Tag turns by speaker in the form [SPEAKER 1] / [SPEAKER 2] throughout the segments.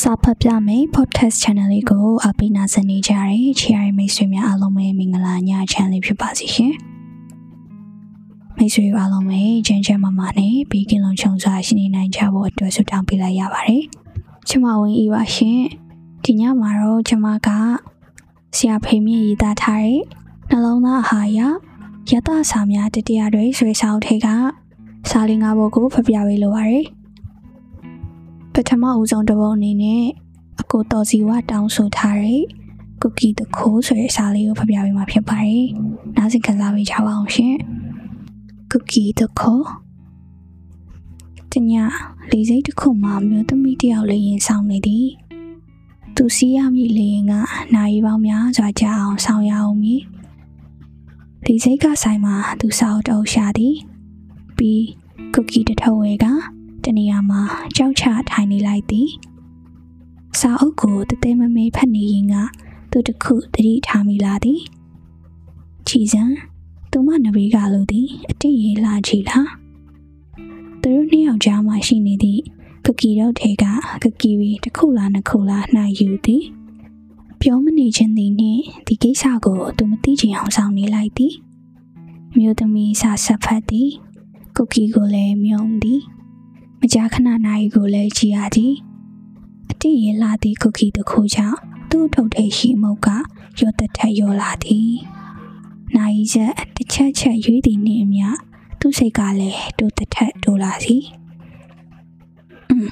[SPEAKER 1] စာဖတ်ပြမယ် podcast channel လေးကိုအပိနာစနေကြရတဲ့ချီရီမိတ်ဆွေများအားလုံးပဲမင်္ဂလာညချမ်းလေးဖြစ်ပါစေရှင်မိတ်ဆွေအားလုံးပဲချမ်းချမ်းမမနဲ့ဘေးကင်းလုံခြုံစွာရှိနေနိုင်ကြဖို့အတွက်ဆုတောင်းပေးလိုက်ရပါတယ်ကျမဝင်းဤပါရှင်ဒီညမှာတော့ကျမကဆရာဖေမြင့်ရေးသားထားတဲ့နှလုံးသားအာဟာရယတစာများတတရားတွေဆွေဆောင်ထဲကစာလင်းငါးပုဒ်ကိုဖတ်ပြပေးလိုပါတယ် ပထမဦးဆုံးတစ်ပုဒ်အနေနဲ့အကိုတော်စီဝတောင်းဆိုထားတဲ့ကုကီတခိုးဆိုတဲ့စာလေးကိုဖတ်ပြပေးမှာဖြစ်ပါတယ်။နားဆင်ခံစားပေးကြပါအောင်ရှင်။ကုကီတခိုးတညလေစိတ်တစ်ခုမှမြို့သမီးတယောက်လေးရင်ဆောင်နေသည်။သူစီးရမည့်လေရင်ကနိုင်ပေါင်းများစွာကြာအောင်ဆောင်ရအောင်မည်။လေစိတ်ကဆိုင်မှာသူစာအုပ်တုပ်ရှာသည်။ပြီးကုကီတထုံးဝဲက တနေရာမှာကြောက်ချထိုင်နေလိုက်သည်စာအုပ်ကိုတသေးမမေးဖတ်နေရင်ကသူတခုတတိထားမိလာသည်ချီစံသူမနဘေးကလို့သည်အတိရေလာချီလားသူတို့နှစ်ယောက်ကြားမှာရှိနေသည့်ကကီတော့ထဲကကကီဝီတစ်ခုလားနှစ်ခုလားနှိုက်ယူသည်ပြောမနေခြင်းသည်နှင့်ဒီကိစ္စကိုသူမသိချင်အောင်ဆောင်နေလိုက်သည်မြို့သမီးစာဆက်ဖတ်သည် ကုကီကိုလည်းမြုံသည် မကြာခဏနိုင်ကိုလည်းကြည်ရသည်အတိရင်လာသည့်ကုကီတစ်ခုကြောင့်သူ့ထုတ်ထဲရှိမုတ်ကရော့တထက်ရောလာသည်နိုင်ချက်တစ်ချက်ချက်ရွေးသည်နှင့်အမျှသူ့စိတ်ကလည်းတိုးတထက်တိုးလာစီอืม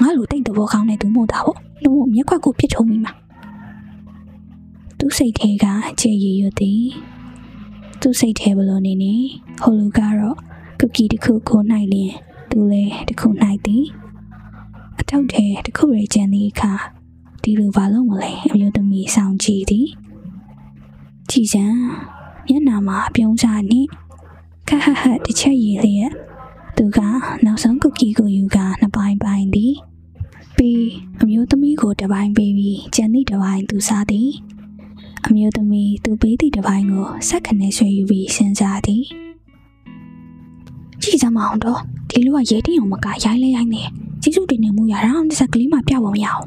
[SPEAKER 1] ငါလိုတိတ်တဘောကောင်းတဲ့သူမို့တာပေါ့လူမျက်ခွက်ကိုပြစ်ထုံးမိမှာသူ့စိတ်ထဲကခြေရည်ရွသည်သူ့စိတ်ထဲဘလို့နေနေဟိုလူကတော့ကုကီတစ်ခုကိုနိုင်လျင် သူလည်းတခုနိုင်သည်အထောက်ထဲတခုရကျန်သည့်အခါဒီလိုဘာလို့မလဲအမျိုးသမီးဆောင်ကြည့်သည်ကြည်စံမျက်နာမှာပြုံးစားနှင့်ခက်ဟက်ဟက်တစ်ချက်ရည်လျက်သူကနောက်ဆုံးကုကီကိုယူကနှစ်ပိုင်းပိုင်းသည်ပြီးအမျိုးသမီးကိုတစ်ပိုင်းပေးပြီးကျန်သည့်တစ်ပိုင်းသူစားသည်အမျိုးသမီးသူပေးသည့်တစ်ပိုင်းကိုဆက်ခနဲ့ဆွဲယူပြီးစဉ်းစားသည် ကြည့်စမ်းမအောင်တော့ဒီလူကရဲတင်းအောင်မကရိုင်းလဲရိုင်းနေကျေးဇူးတင်နေမှုရအောင်တစ်စက်ကလေးမှပြဖို့မရအောင်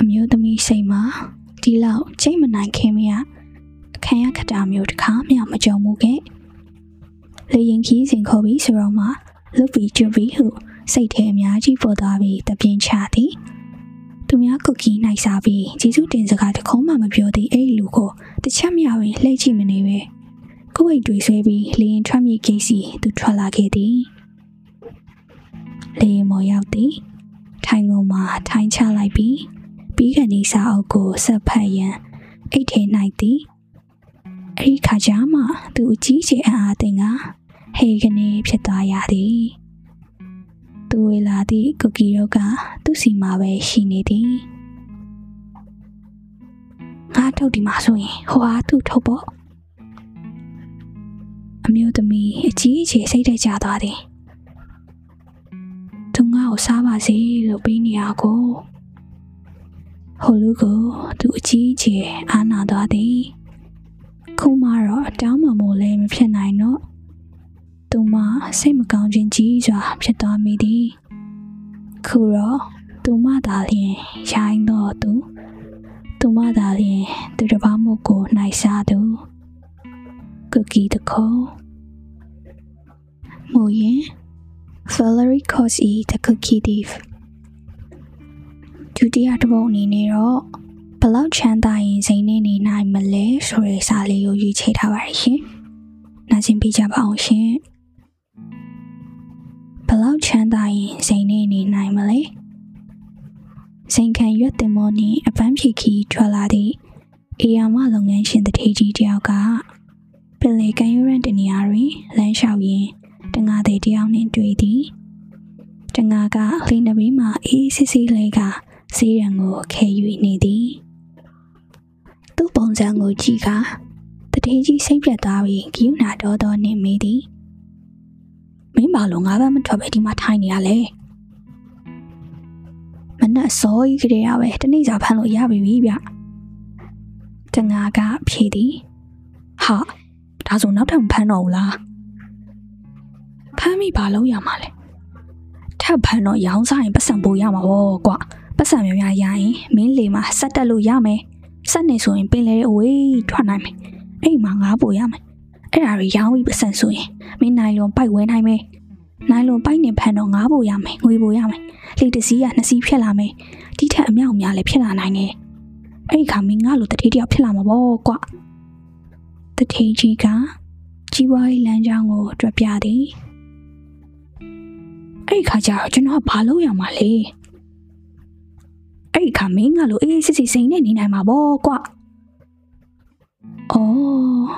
[SPEAKER 1] အမျိုးသမီးစိတ်မှာဒီလောက်ချိန်မနိုင်ခင်မရအခမ်းရခတာမျိုးတစ်ခါမှမကြုံမှုခဲ့လေရင်ခီးစဉ်ခေါ်ပြီးဆိုတော့မှလွတ်ပြီးကျွပြီးဟုစိတ်ထဲအများကြီးပေါ်သွားပြီးတပြင်းချသည်သူများကုတ်ကီနိုင်စားပြီးကျေးဇူးတင်စကားတခုံးမှမပြောသေးအဲ့ဒီလူကိုတစ်ချက်မျှပင်လှည့်ကြည့်မနေပဲ ကိုယ်အိတ်တွေဆွဲပြီးလေရင်ထွက်မြေကိစ္စသူထွက်လာခဲ့သည်လေရင်မော်ရောက်သည်ထိုင်ကုန်မှာထိုင်ချလိုက်ပြီးပြီးကနေစာအုပ်ကိုဆက်ဖတ်ရန်အိတ်ထဲနိုင်သည်အဲ့ဒီခါကျမှသူအကြီးကျယ်အံ့အားသင်ကဟေကနေဖြစ်သွားရသည်သူဝေလာသည့်ကုကီရောကသူ့စီမှာပဲရှိနေသည်ငါထုတ်ဒီမှာဆိုရင်ဟိုအားသူ့ထုတ်ပေါ့ အမျိုးသမီးအကြီးအကျယ်စိတ်ထဲကျသွားသည်သူငါ့ကိုစားပါစေလို့ပြီးနေရကိုဟိုလူကိုသူအကြီးအကျယ်အားနာသွားသည်ခုမှတော့အတောင်းမှမို့လည်းမဖြစ်နိုင်တော့သူမစိတ်မကောင်းခြင်းကြီးစွာဖြစ်သွားမိသည်ခုတော့သူမသာလျင်ရိုင်းတော့သူသူမသာလျင်သူတစ်ပါးမို့ကိုနိုင်စားသူ ကုကီတခေါ်မို့ရင် Valerie Cosi the Cookie Thief ဒုတိယတစ်ပုဒ်အနေနဲ့တော့ဘလောက်ချမ်းသာရင်စိတ်နဲ့နေနိုင်မလဲဆိုတဲ့စာလေးကိုရွေးချယ်ထားပါတယ်ရှင်။နားဆင်ပြကြပါအောင်ရှင်။ဘလောက်ချမ်းသာရင်စိတ်နဲ့နေနိုင်မလဲ။စိန်ခံရွက်တင်မောနှင့်အပန်းဖြေခီထွက်လာသည့်အေယာမလုပ်ငန်းရှင်တထေးကြီးတယောက်ကပ င်လေကန်ယူရန်တနေရာတွင်လမ်းလျှောက်ရင်းတငါသေးတယောက်နှင့်တွေ့သည်တငါကလင်းနဘေးမှာအေးစစ်စစ်လေးကစီးရန်ကိုခဲ၍နေသည်သူ့ပုံစံကိုကြည့်ကတထေးကြီးစိတ်ပြတ်သွားပြီးဂိယူနာတော်တော်နှင့်မေးသည်မင်းဘာလို့ငါးဘက်မထွက်ပဲဒီမှာထိုင်နေရလဲမနက်စောကြီးကလေးရပဲတနေ့စာဖမ်းလို့ရပြီဗျတငါကဖြေသည်ဟာ ဒါဆိုနောက်ထပ်ဖမ်းတော့ဘူးလားဖမ်းမိဘာလို့ရမှာလဲထပ်ဖမ်းတော့ရောင်းစားရင်ပတ်စံပိုရမှာပေါ့ကွာပတ်စံများများရရင်မင်းလေမှာဆက်တက်လို့ရမယ်ဆက်နေဆိုရင်ပင်လေအဝေးထွက်နိုင်မယ်အဲ့ဒီမှာငါးပို့ရမယ်အဲ့ဒါတွေရောင်းပြီးပတ်စံဆိုရင်မင်းနိုင်လွန်ပိုက်ဝဲနိုင်မယ်နိုင်လွန်ပိုက်နေဖန်တော့ငါးပို့ရမယ်ငွေပို့ရမယ်လေတစည်းကနှစ်စီးဖြစ်လာမယ်ဒီထက်အမြောက်များလည်းဖြစ်လာနိုင်တယ်အဲ့ဒီခါမင်းငါလိုတတိတယောက်ဖြစ်လာမှာပေါ့ကွာ တတိကြီးကကြီးပွားရေးလမ်းကြောင်းကိုတွက်ပြသည်အဲ့ဒီခါကျတော့ကျွန်တော်ကဘာလုပ်ရမှာလဲအဲ့ဒီခါမင်းကလို့အေးစစ်စစ်စိန်နဲ့နေနိုင်မှာပေါ့ကွာအော်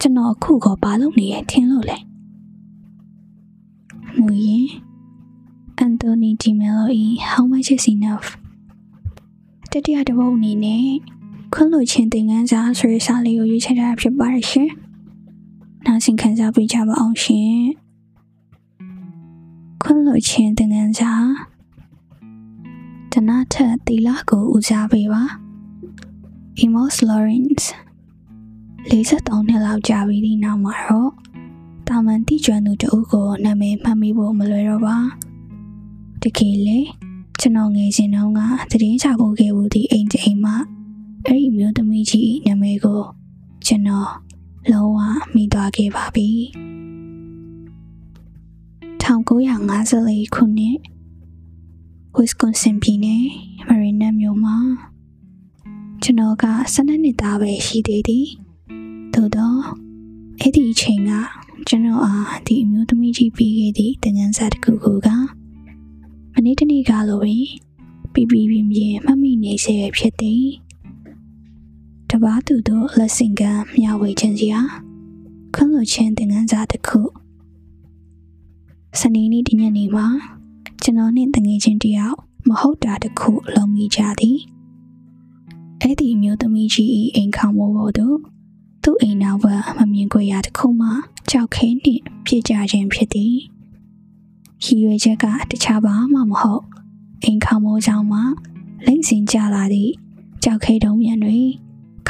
[SPEAKER 1] ကျွန်တော်အခုကဘာလုပ်နေရထင်လို့လဲမူရင် Anthony Di Mello ၏ How much is enough တတိယတစ်ပုဒ်အနေနဲ့ ခွင့်လို့ချင်းသင်ခန်းစာဆိုတဲ့စာလေးကိုရွေးချယ်ထားဖြစ်ပါရရှင်။နားဆင်ခံစားပေးကြပါအောင်ရှင်။ခွင့်လို့ချင်းသင်ခန်းစာတနာထက်သီလကိုဦးစားပေးပါ။ Emos Lawrence 53နှစ်လောက်ကြာပြီးဒီနောက်မှာတော့တာမန်တိကျွမ်းသူတအုပ်ကိုနာမည်မှတ်မိဖို့မလွယ်တော့ပါ။တကယ်လေကျွန်တော်ငယ်စဉ်တုန်းကသတင်းချဖို့ခဲ့ဘူးဒီအိမ်အိမ်မှာ အဲ့ဒီမျိုးသမီးကြီးနာမည်ကိုကျွန်တော်လုံးဝမိသွားခဲ့ပါပြီ1954ခုနှစ် Wisconsin ပြည်နယ်မရီနက်မြို့မှာကျွန်တော်က12နှစ်သားပဲရှိသေးသည်သို့တော့အဲ့ဒီအချိန်ကကျွန်တော်အားဒီအမျိုးသမီးကြီးပြီးခဲ့သည့်တငန်းစာတစ်ခုခုကမနေ့တနေ့ကလိုပင်ပြပြပြင်းပြင်းမှတ်မိနေစေဖြစ်သည်တ ပားသူတို့လက်ဆင့်ကမ်းမျှဝေခြင်းစရာခွင့်လွှတ်ခြင်းသင်ခန်းစာတစ်ခုစနေနေ့ဒီညနေမှာကျွန်တော်နှင့်တငယ်ချင်းတယောက်မဟုတ်တာတစ်ခုလုံးမိကြသည်အဲ့ဒီမျိုးသမီးကြီးအိမ်ခေါင်မိုးပေါ်သို့သူ့အိမ်နောက်ဘက်မမြင်ခွေရတစ်ခုမှကြောက်ခဲနှင့်ပြစ်ကြခြင်းဖြစ်သည်ရည်ရွယ်ချက်ကတခြားဘာမှမဟုတ်အိမ်ခေါင်မိုးဆောင်မှလိမ့်စင်ကြလာသည့်ကြောက်ခဲတုံးမြန်တွေ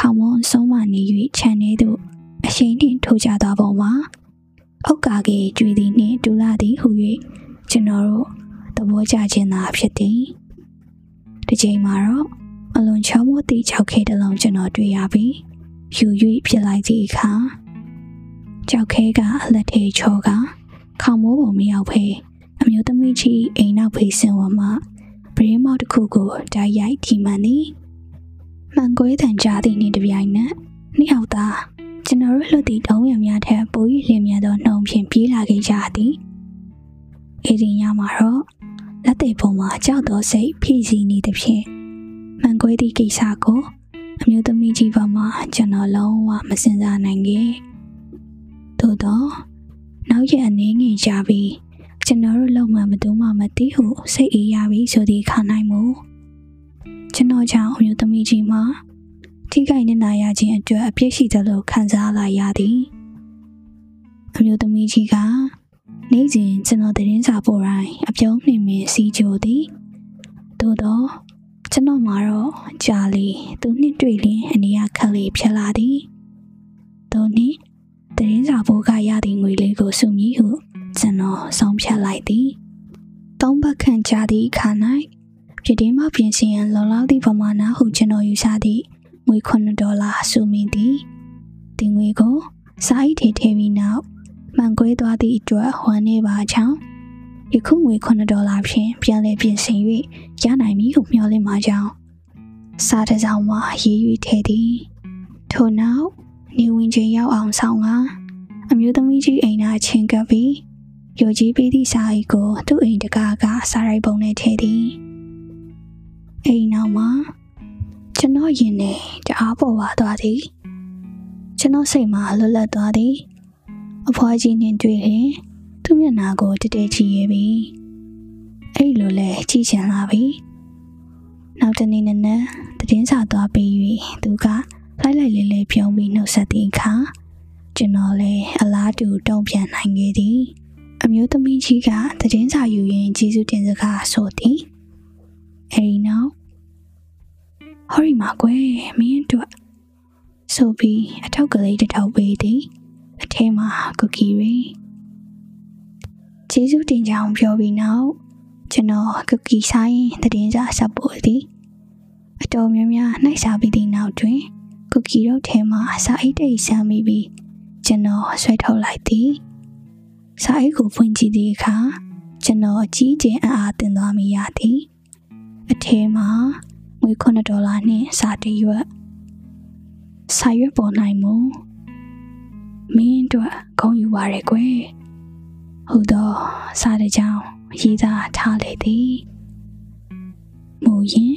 [SPEAKER 1] ခေါမွန်ဆုံးမနေ၍ခြံထဲသို့အရှိန်နှင့်ထိုးကြသောပုံမှာအောက်ကာကေကျွေသည်နှင့်ဒူလာသည်ဟု၍ကျွန်တော်တို့သဘောကျခြင်းသာဖြစ်သည်ဒီချိန်မှာတော့အလွန်ချောမောသည့်ကြောက်ခဲတစ်လုံးကျွန်တော်တွေ့ရပြီးယူ၍ဖြစ်လိုက်သည့်အခါကြောက်ခဲကလက်ထဲချောကခေါမိုးပုံမရောက်ဖဲအမျိုးသမီးကြီးအိမ်နောက်ဖေးစင်ဝမှာပရင်းမောက်တစ်ခုကိုဓာတ်ရိုက်ထိမှန်သည် မှန်ကွဲတန်ကြသည့်နေ့တစ်ပြိုင်နက်နှစ်ယောက်သားကျွန်တော်တို့လွတ်သည့်တုံးရများထက်ပို၍လျင်မြန်သောနှုံဖြင့်ပြေးလာခဲ့ကြသည်အေဒီညမှာတော့လက်သေးပုံမှာကြောက်သောစိတ်ဖြည့်ဆည်းနေသဖြင့်မှန်ကွဲသည့်ကိစ္စကိုအမျိုးသမီးကြီးဘက်မှကျွန်တော်လုံးဝမစင်စားနိုင်ခဲ့သို့တော့နောက်ရအနေငယ်ကြပြီးကျွန်တော်တို့လုံမှမတူမှမသိဟုစိတ်အေးရပြီဆိုသည့်ခါနိုင်မှု ကျွန်တော်ကြောင့်အမျိုးသမီးကြီးမှာထိခိုက်နေနာရခြင်းအတွက်အပြစ်ရှိသလိုခံစားလာရသည်အမျိုးသမီးကြီးကနေ့စဉ်ကျွန်တော်သတင်းစာပို့တိုင်းအပြုံးနှင်မင်းစီးကြိုသည်သို့တော့ကျွန်တော်မှာတော့ကြာလီသူနှစ်တွေ့လင်းအနေရခက်လေးဖြစ်လာသည်သို့နည်းသတင်းစာပို့ကရသည့်ငွေလေးကိုစုမည်ဟုကျွန်တော်ဆုံးဖြတ်လိုက်သည်သုံးပတ်ခန့်ကြာသည့်အခါ၌ ပြည်တင်းမပြင်ဆင်ရန်လုံလောက်သည့်ပမာဏဟုကျွန်တော်ယူဆသည့်ငွေ9ဒေါ်လာစုမိသည်ဒီငွေကိုစာအိတ်ထဲထည့်ပြီးနောက်မှန်ကွဲသွားသည့်အတွက်ဝမ်းနေပါချောင်းယခုငွေ9ဒေါ်လာဖြင့်ပြန်လည်ပြင်ဆင်၍ရနိုင်မည်ဟုမျှော်လင့်ပါကြောင်းစားတစ်စောင်းမှာရေး၍ထည့်သည်ထို့နောက်နေဝင်ချိန်ရောက်အောင်ဆောင်ကအမျိုးသမီးကြီးအိမ်နာချင်းကပ်ပြီးယိုကြီးပေးသည့်စာအိတ်ကိုသူ့အိမ်တကားကစားရိုက်ပုံနဲ့ထည့်သည် အိမ်နောက်မှာကျွန်တော်ရင်နဲ့တအားပေါ်ပါသွားသည်ကျွန်တော်စိတ်မှာလွတ်လပ်သွားသည်အဖွားကြီးနဲ့တွေ့ရင်သူ့မျက်နှာကိုတတဲချီရဲပြီအဲ့လိုလဲကြည့်ချင်လာပြီနောက်တနေ့နဲ့နဲ့တည်င်းစာသွားပြီး၍သူကလိုက်လိုက်လေးလေးပြုံးပြီးနှုတ်ဆက်သည့်အခါကျွန်တော်လည်းအလားတူတုံ့ပြန်နိုင်ခဲ့သည်အမျိုးသမီးကြီးကတည်င်းစာယူရင်ကျေးဇူးတင်စကားဆိုသည် အဲဒီနောက်ဟောရီမာကွယ်မင်းတို့ဆိုပြီးအထောက်ကလေးတစ်ထောက်ပေးသည်အထဲမှာကူကီရီကျေးဇူးတင်ကြောင်းပြောပြီးနောက်ကျွန်တော်ကုကီဆိုင်တည်င်းစာဆက်ပို့သည်အတော်များများနှိုက်စားပြီးသည့်နောက်တွင်ကုကီတို့ထဲမှစာအိတ်တိတ်ဆမ်းမိပြီးကျွန်တော်ဆွဲထုတ်လိုက်သည်စာအိတ်ကိုဖွင့်ကြည့်သည့်အခါကျွန်တော်အကြီးကျယ်အံ့အားသင့်သွားမိရသည် အထဲမှာငွေ9ဒေါ်လာနှင့်စာတရွက်စာရွက်ပေါ်နိုင်မူမင်းတို့ဂုံယူပါရယ်ကွယ်ဟုတ်တော့စာတဲ့ကြောင်ရေးသားထားလေသည်မူရင်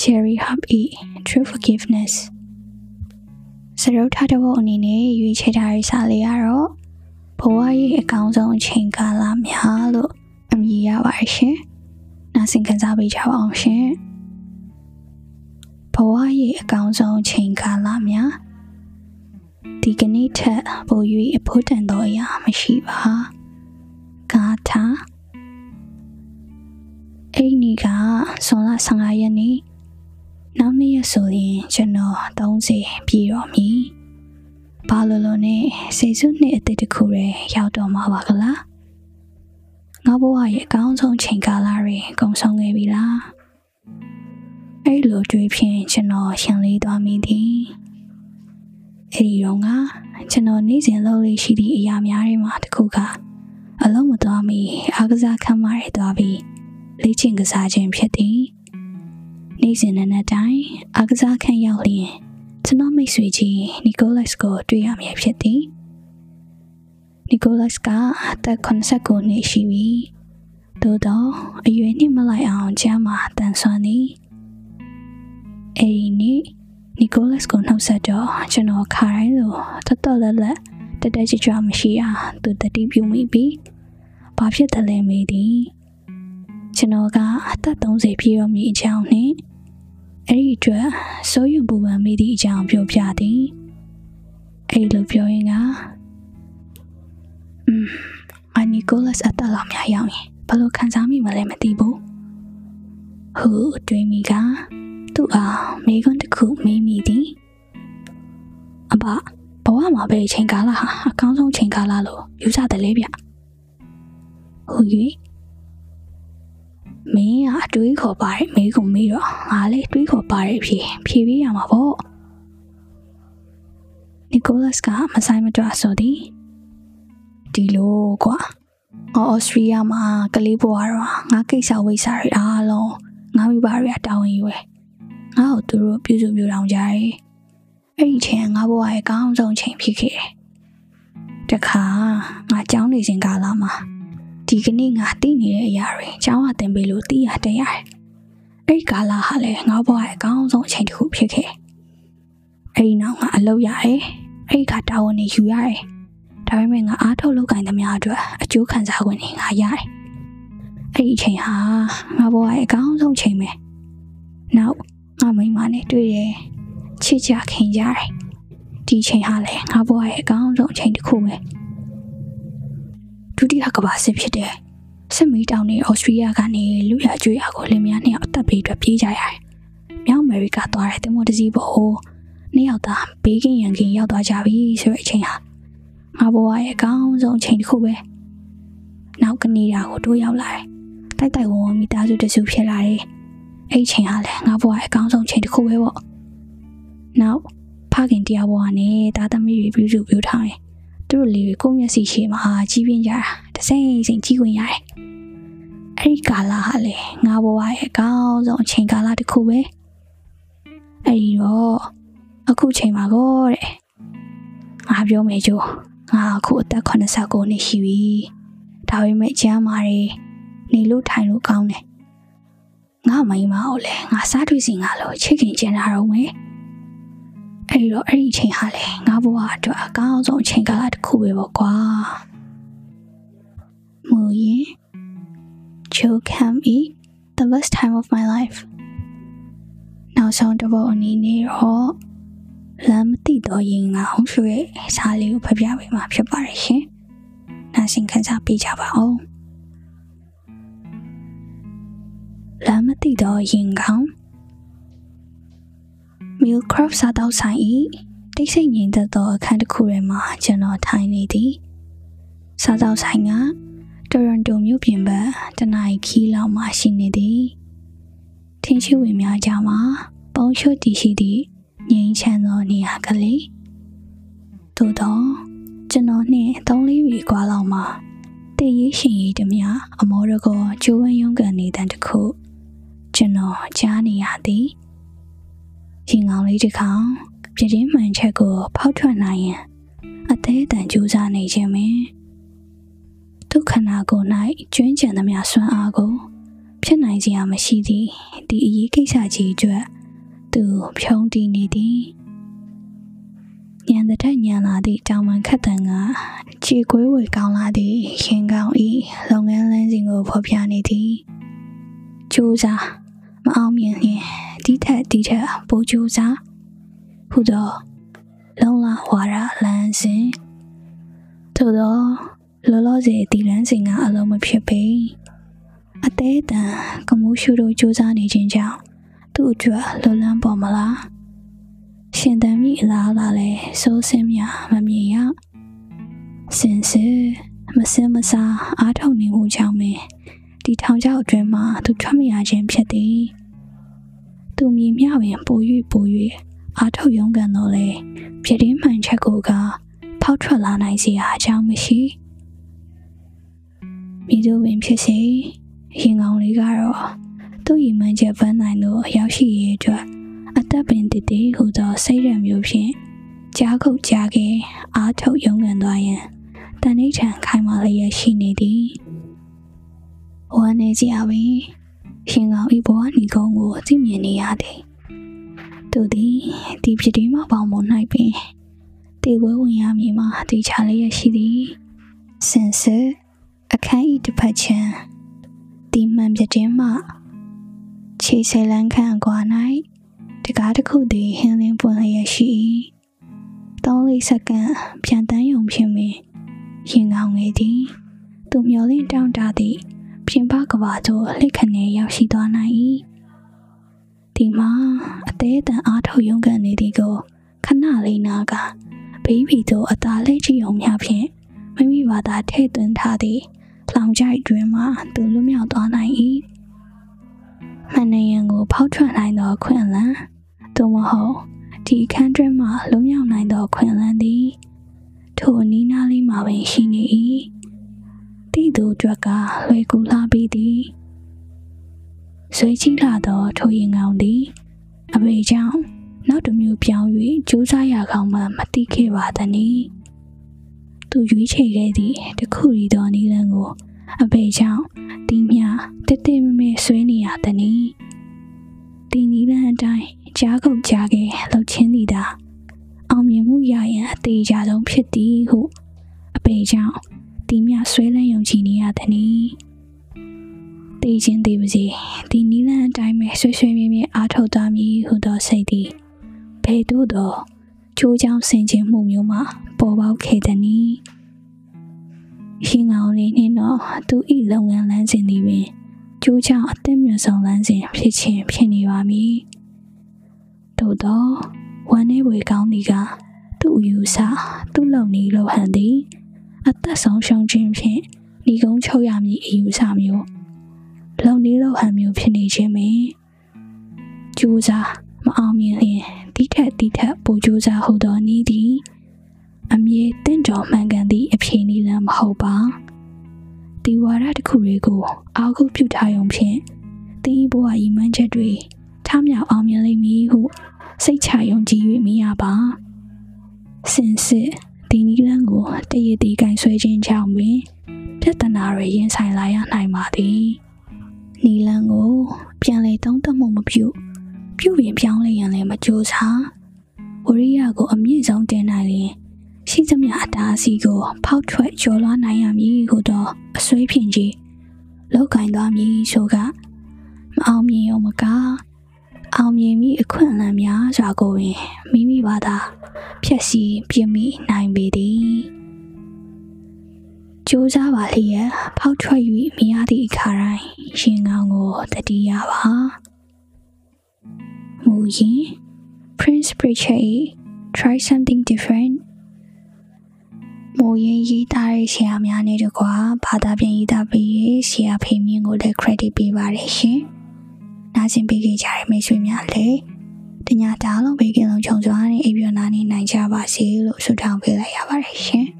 [SPEAKER 1] Cherry Hub E True Forgiveness စရုပ်ထားတဲ့ဘုံအနေနဲ့ရွေးချယ်ထားတဲ့စာလေးကတော့ဘဝရဲ့အကောင်းဆုံးအချိန်ကာလများလို့အမည်ရပါတယ်ရှင်။နား ဆင်ခံစားပေးကြပါအောင်ရှင်။ဘဝရဲ့အကောင်းဆုံးအချိန်ကာလများဒီကနေ့ထက်ပို၍အဖို့တန်သောအရာမရှိပါ။ဂါထာအဲ့ဒီကဇွန်လ15ရက်နေ့နောက်နေ့ရဆိုရင်ကျွန်တော်30ပြည့်တော့မည်။ဘာလို့လို့နဲ့စိတ်ဆုနှစ်အသက်တစ်ခုရဲရောက်တော့မှာပါကလား။ ငါဘဝရဲ့အကောင်းဆုံးချိန်ကာလတွေကုန်ဆုံးခဲ့ပြီလား။အဲ့လိုတွေးဖြင့်ကျွန်တော်ရှင်လေးသွားမိသည်။အဲ့ဒီတော့ကကျွန်တော်နေ့စဉ်လုပ်လို့ရှိသည့်အရာများတွေမှာတစ်ခုကအလုံးမသွားမီအားကစားခန်းမတွေသွားပြီးလေ့ကျင့်ကစားခြင်းဖြစ်သည်နေ့စဉ်နဲ့တိုင်းအားကစားခန်းရောက်လျင်ကျွန်တော်မိတ်ဆွေကြီးနီကိုလတ်ကိုတွေ့ရမည်ဖြစ်သည် နီကိုလတ်ကအသက်89နှစ်ရှိပြီသို့တော့အရွယ်နှစ်မလိုက်အောင်ကျမ်းမာတန်ဆွမ်းသည်အဲဒီနေ့နီကိုလတ်ကိုနှုတ်ဆက်တော့ကျွန်တော်ခါတိုင်းလိုတတော်လက်လက်တတက်ကြွကြွမရှိအောင်သူတတိပြုမိပြီးဘာဖြစ်တယ်လဲမေးသည်ကျွန်တော်ကအသက်30ပြည့်တော့မိအကြောင်းနဲ့အဲ့ဒီအတွက်စိုးရုံပူပန်မိသည့်အကြောင်းပြောပြသည်အဲ့လိုပြောရင်က อืมအနီကိုလတ်အသက်လောက်များရောက်ရင်ဘယ်လိုခံစားမိမလဲမသိဘူးဟိုတွေးမိကသူ့အားမိကွန်းတစ်ခုမေးမိသည်အဘဘဝမှာပဲချိန်ကာလဟာအကောင်းဆုံးချိန်ကာလလို့ယူဆတယ်လေဗျဟို၍မင်းကအတွေးခေါ်ပါတယ်မေးကုန်မေးတော့ငါလည်းတွေးခေါ်ပါတယ်ဖြေဖြေပေးရမှာပေါ့နီကိုလတ်ကမဆိုင်မတွဆိုသည် ဒီလိုကွာအော်စတြေးလျမှာကလေးဘွားတော့ငါကိစ္စဝိစာတွေအားလုံးငါမိဘတွေကတာဝန်ယူရယ်ငါ့ကိုသူတို့ပြုစုပြောင်းကြတယ်အဲ့ဒီချိန်ငါဘဝရဲ့အကောင်းဆုံးချိန်ဖြစ်ခဲ့တယ်တခါငါကြောင်းနေစဉ်ကာလမှာဒီကနေ့ငါသိနေတဲ့အရာတွေကျောင်းအတင်ပေးလို့သိရတဲ့ရတယ်။အဲ့ဒီကာလဟာလည်းငါဘဝရဲ့အကောင်းဆုံးအချိန်တစ်ခုဖြစ်ခဲ့။အဲ့ဒီနောက်ငါအလုပ်ရတယ်။အဲ့ဒီကတာဝန်တွေယူရတယ်။ ဒါပေမဲ့ငါအားထုတ်လုပ်ကင်သမျှအတွက်အကျိုးခံစား권နေငါရတယ်။အဲ့ဒီအချိန်ဟာငါဘဝရဲ့အကောင်းဆုံးချိန်ပဲ။နောက်ငါမိမနဲ့တွေ့ရချစ်ကြခင်ကြတယ်။ဒီချိန်ဟာလည်းငါဘဝရဲ့အကောင်းဆုံးအချိန်တစ်ခုပဲ။ဒုတိယကမ္ဘာစစ်ဖြစ်တဲ့စစ်မီးတောင်နေဩစတြေးလျကနေလူရကျွေးရကိုလင်မယားနှစ်ယောက်အသက်ဘေးအတွက်ပြေးကြရတယ်။မြောက်အမေရိကသွားတဲ့တင်မောတစည်းပေါ်နှစ်ယောက်သားဘေးကင်းရန်ကင်းရောက်သွားကြပြီဆိုတဲ့အချိန်ဟာ ငါဘဝရဲ့အကောင်းဆုံးအချိန်တစ်ခုပဲ။နောက်ကနေဒါကိုတိုးရောက်လာတယ်။တိုက်တိုက်ဝုံဝုံမိသားစုတစုဖြစ်လာတယ်။အဲ့ဒီချိန်ဟာလည်းငါဘဝရဲ့အကောင်းဆုံးအချိန်တစ်ခုပဲပေါ့။နောက်ဖခင်တရားဘဝနဲ့သားသမီးတွေပြုစုပြောထားတယ်သူတို့လေးတွေကိုမျက်စိရှိမှာကြီးပြင်းကြတာတစိမ့်စိမ့်ကြီးခွင့်ရတယ်အဲ့ဒီကာလဟာလေငါဘဝရဲ့အကောင်းဆုံးအချိန်ကာလတစ်ခုပဲအဲ့ဒီတော့အခုချိန်မှာကိုတဲ့ငါပြောမယ်ကြိုး ငါအခုအသက်89နှစ်ရှိပြီဒါပေမဲ့ကျမ်းမာတွေနေလို့ထိုင်လို့ကောင်းတယ်ငါမိမအောင်လဲငါစားတွေ့စီငါလို့ချစ်ခင်ကျင်တာတော့မယ်အဲ့တော့အဲ့ဒီအချိန်ဟာလေငါဘဝအတွက်အကောင်းဆုံးအချိန်ကာလတစ်ခုပဲပေါ့ကွာမူရင် Joe can be the best time of my life နောက်ဆုံးတစ်ပုဒ်အနေနဲ့တော့ လမ်းမသိတော့ရင်ငါအောင်ဆိုရဲ့စာလေးကိုဖပြပေးမှာဖြစ်ပါတယ်ရှင်။နားဆင်ခံစားပေးကြပါဦး။လမ်းမသိတော့ရင်ကောင် Millcraft စားတောက်ဆိုင်၏တိတ်ဆိတ်ငြိမ်သက်သောအခန်းတစ်ခုထဲမှာကျွန်တော်ထိုင်နေသည်စားတောက်ဆိုင်ကတိုရွန်တိုမြို့ပြင်ဘက်တနင်္ခီလောက်မှရှိနေသည်ထင်းရှိဝင်များကြမှာပုံရှုတည်ရှိသည့် ငြိမ်းချမ်းသောနေရာကလေးသို့တော့ကျွန်တော်နှင့်သုံးလေးဝီကွာလောက်မှာတည်ရရှင်ရည်တမျှအမောရကောကျိုးဝန်းရုံးကန်နေတဲ့တခုကျွန်တော်ကြားနေရသည်ရင်ကောင်းလေးတစ်ခေါင်ပြတင်းမှန်ချက်ကို ဖောက်ထွက်နိုင်ရင်အသေးအတန်ကြိုးစားနေခြင်းပင်ဒုက္ခနာကိုယ်၌ကျွင်းကျန်သမျှဆွမ်းအားကိုဖြစ်နိုင်စရာမရှိသည့်ဒီအရေးကိစ္စကြီးအတွက် သူဖြုံးတည်နေသည်ညံတဲ့ညံလာသည့်တောင်ပန်ခတ်တန်ကခြေကွေးဝေကောင်းလာသည့်ရင်ကောင်းဤလုပ်ငန်းလမ်းစဉ်ကိုဖော်ပြနေသည်ကြိုးစားမအောင်မြင်ရင်ဒီထက်ဒီထက်ပိုကြိုးစားဟုသောလုံလဝါရလမ်းစဉ်ထို့သောလောလောဆယ်ဒီလမ်းစဉ်ကအလုံးမဖြစ်ပေအသေးတန်ကမှုရှုတို့စူးစမ်းနေခြင်းကြောင့် သူ့အတွက်လွတ်လန်းပေါ်မလားရှင်တန်မိအလားလားလဲစိုးစင်းမြမမြင်ရစင်စစ်မစင်မစားအားထုတ်နေမှုကြောင့်ပဲဒီထောင်ချောက်အတွင်းမှာသူထွက်မရခြင်းဖြစ်သည်သူမြင်မြပင်ပို၍ပို၍အားထုတ်ရုံးကန်တော့လေဖြစ်ရင်းမှန်ချက်ကိုကဖောက်ထွက်လာနိုင်စရာအကြောင်းမရှိမိတို့ပင်ဖြစ်စေရင်ကောင်းလေးကတော့ သူ့ရီမှန်းချက်ပန်းနိုင်တို့ရောက်ရှိရေးအတွက်အသက်ပင်တည်တည်ဟူသောစိတ်ရမျိုးဖြင့်ကြားခုတ်ကြားခဲ့အားထုတ်ရုံးကန်သွားရန်တန်ဋိဌံခိုင်မာလျက်ရှိနေသည်ဝမ်းနေကြပြီရှင်ကောင်ဤဘဝညီကုန်းကိုသိမြင်နေရသည်သူသည်ဒီဖြစ်ဒီမှာပေါင်းမ၌ပင်တေဝဲဝင်ရမည်မှာတေချာလျက်ရှိသည်စင်စစ်အခန်းဤတစ်ဖက်ချမ်းဒီမှန်ပြတင်းမှ ခြေဆယ်လန်းခန့်ကွာ၌တကားတစ်ခုသည်ဟင်းလင်းပွင့်လျက်ရှိ၏သုံးလေးစက္ကန့်ပြန်တန်းယုံဖြင့်ပင်ရင်ကောင်းငယ်သည်သူမျောလင့်တောင်းတသည့်ပြင်ပကဘာသို့လှိတ်ခနဲရောက်ရှိသွားနိုင်၏ဒီမှာအသေးအံအားထုတ်ရုံးကန်နေသည်ကိုခဏလေးနာကဘေးဘီသို့အသာလက်ကြည့်အောင်များဖြင့်မိမိဘာသာထည့်သွင်းထားသည့်လောင်ကြိုက်တွင်မှသူလွတ်မြောက်သွားနိုင်၏ မန်နယံကိုဖောက်ထွက်နိုင်သောခွင့်လန်းသို့မဟုတ်ဒီအခန်းတွင်မှလွတ်မြောက်နိုင်သောခွင့်လန်းသည်ထိုအနီးနားလေးမှာပင်ရှိနေ၏တိသူအတွက်ကလွယ်ကူလှပြီးသည်ဆွေးကြီးလာသောထိုရင်ကောင်းသည်အဘေကြောင့်နောက်တစ်မျိုးပြောင်း၍ကြိုးစားရကောင်းမှမသိခဲ့ပါသနည်းသူရွေးချယ်ခဲ့သည့်တခုရီသောနီလန်းကို အဘေကြောင့်ဒီမြတက်တက်မမဲဆွေးနေရသနည်းဒီနီလန်းအတိုင်းကြားကုန်ကြားခဲ့လှုပ်ချင်းသည်သာအောင်မြင်မှုရရန်အသေးချာဆုံးဖြစ်သည်ဟုအပေကြောင့်ဒီမြဆွဲလန်းယုံကြည်နေရသည်နီတေးချင်းသေးပါစေဒီနီလန်းအတိုင်းပဲဆွေးဆွေးမြဲမြဲအားထုတ်သွားမည်ဟုသောစိတ်သည်ဘယ်သို့သောချိုးချောင်းဆင်ခြင်မှုမျိုးမှပေါ်ပေါက်ခဲ့သည်နီ ရှင်ကောင်လေးနှင့်တော့သူဤလုပ်ငန်းလမ်းစဉ်သည်ပင်ကျိုးချောင်းအသက်မြတ်ဆုံးလမ်းစဉ်ဖြစ်ခြင်းဖြစ်နေပါမည်သို့သောဝမ်းနေဝေကောင်းသည်ကသူ့အယူဆသူ့လုံနေလိုဟန်သည်အသက်ဆုံးရှုံးခြင်းဖြင့်ဒီကုန်းချုပ်ရမည်အယူဆမျိုးလုံနေလိုဟန်မျိုးဖြစ်နေခြင်းပင်ကြိုးစားမအောင်မြင်ရင်တိထက်တိထက်ပိုကြိုးစားဟုသောနည်းသည် အမြဲတင့်တော်မှန်ကန်သည့်အဖြေနည်းလမ်းမဟုတ်ပါဒီဝါဒတစ်ခုတွေကိုအာဟုပြုထားရုံဖြင့်ဒီဘဝဤမှန်းချက်တွေထမြောက်အောင်မြင်လိမ့်မည်ဟုစိတ်ချယုံကြည်၍မရပါစင်စစ်ဒီနီလန်းကိုတရည်တည်ကင်ဆွဲခြင်းကြောင့်ပင်ပြဿနာတွေရင်ဆိုင်လာရနိုင်ပါသည်နီလန်းကို ပြန်လေသုံးသပ်မှုမပြုပြုပြင်ပြောင်းလဲရန်လည်းမကြိုးစားဝရိယကိုအမြင့်ဆုံးတင်နိုင်ရင် ရှိသမျှအတားအဆီးကို ဖောက်ထွက်ကျော်လွှားနိုင်ရမည်ဟုသောအစွဲဖြင့်ကြီးလောက်ကင်သွားမည်ဆိုကမအောင်မြင်ရုံမကအောင်မြင်မိအခွင့်အလမ်းများစွာကိုပင်မိမိဘာသာဖြည့်ဆည်းပြမိနိုင်ပေသည်ကြိုးစားပါလျက်ဖောက်ထွက်၍မြရသည့်အခါတိုင်းရင်ကောင်းကိုတတိယပါမူရင်း Prince Preacher try something different မိုးရင်ရေးသားတဲ့ဆရာများနဲ့တကွာဘာသာပြန်ရေးသားပေးရေးဆရာဖေမင်းကိုလည်း credit ပေးပါတယ်ရှင်။နားဆင်ပေးကြတဲ့မိတ်ဆွေများလည်းတညာတားလုံးဘေးကင်းလုံးခြုံစွာနဲ့အိပ်ပျော်နာနေနိုင်ကြပါစေလို့ဆုတောင်းပေးလိုက်ရပါတယ်ရှင်။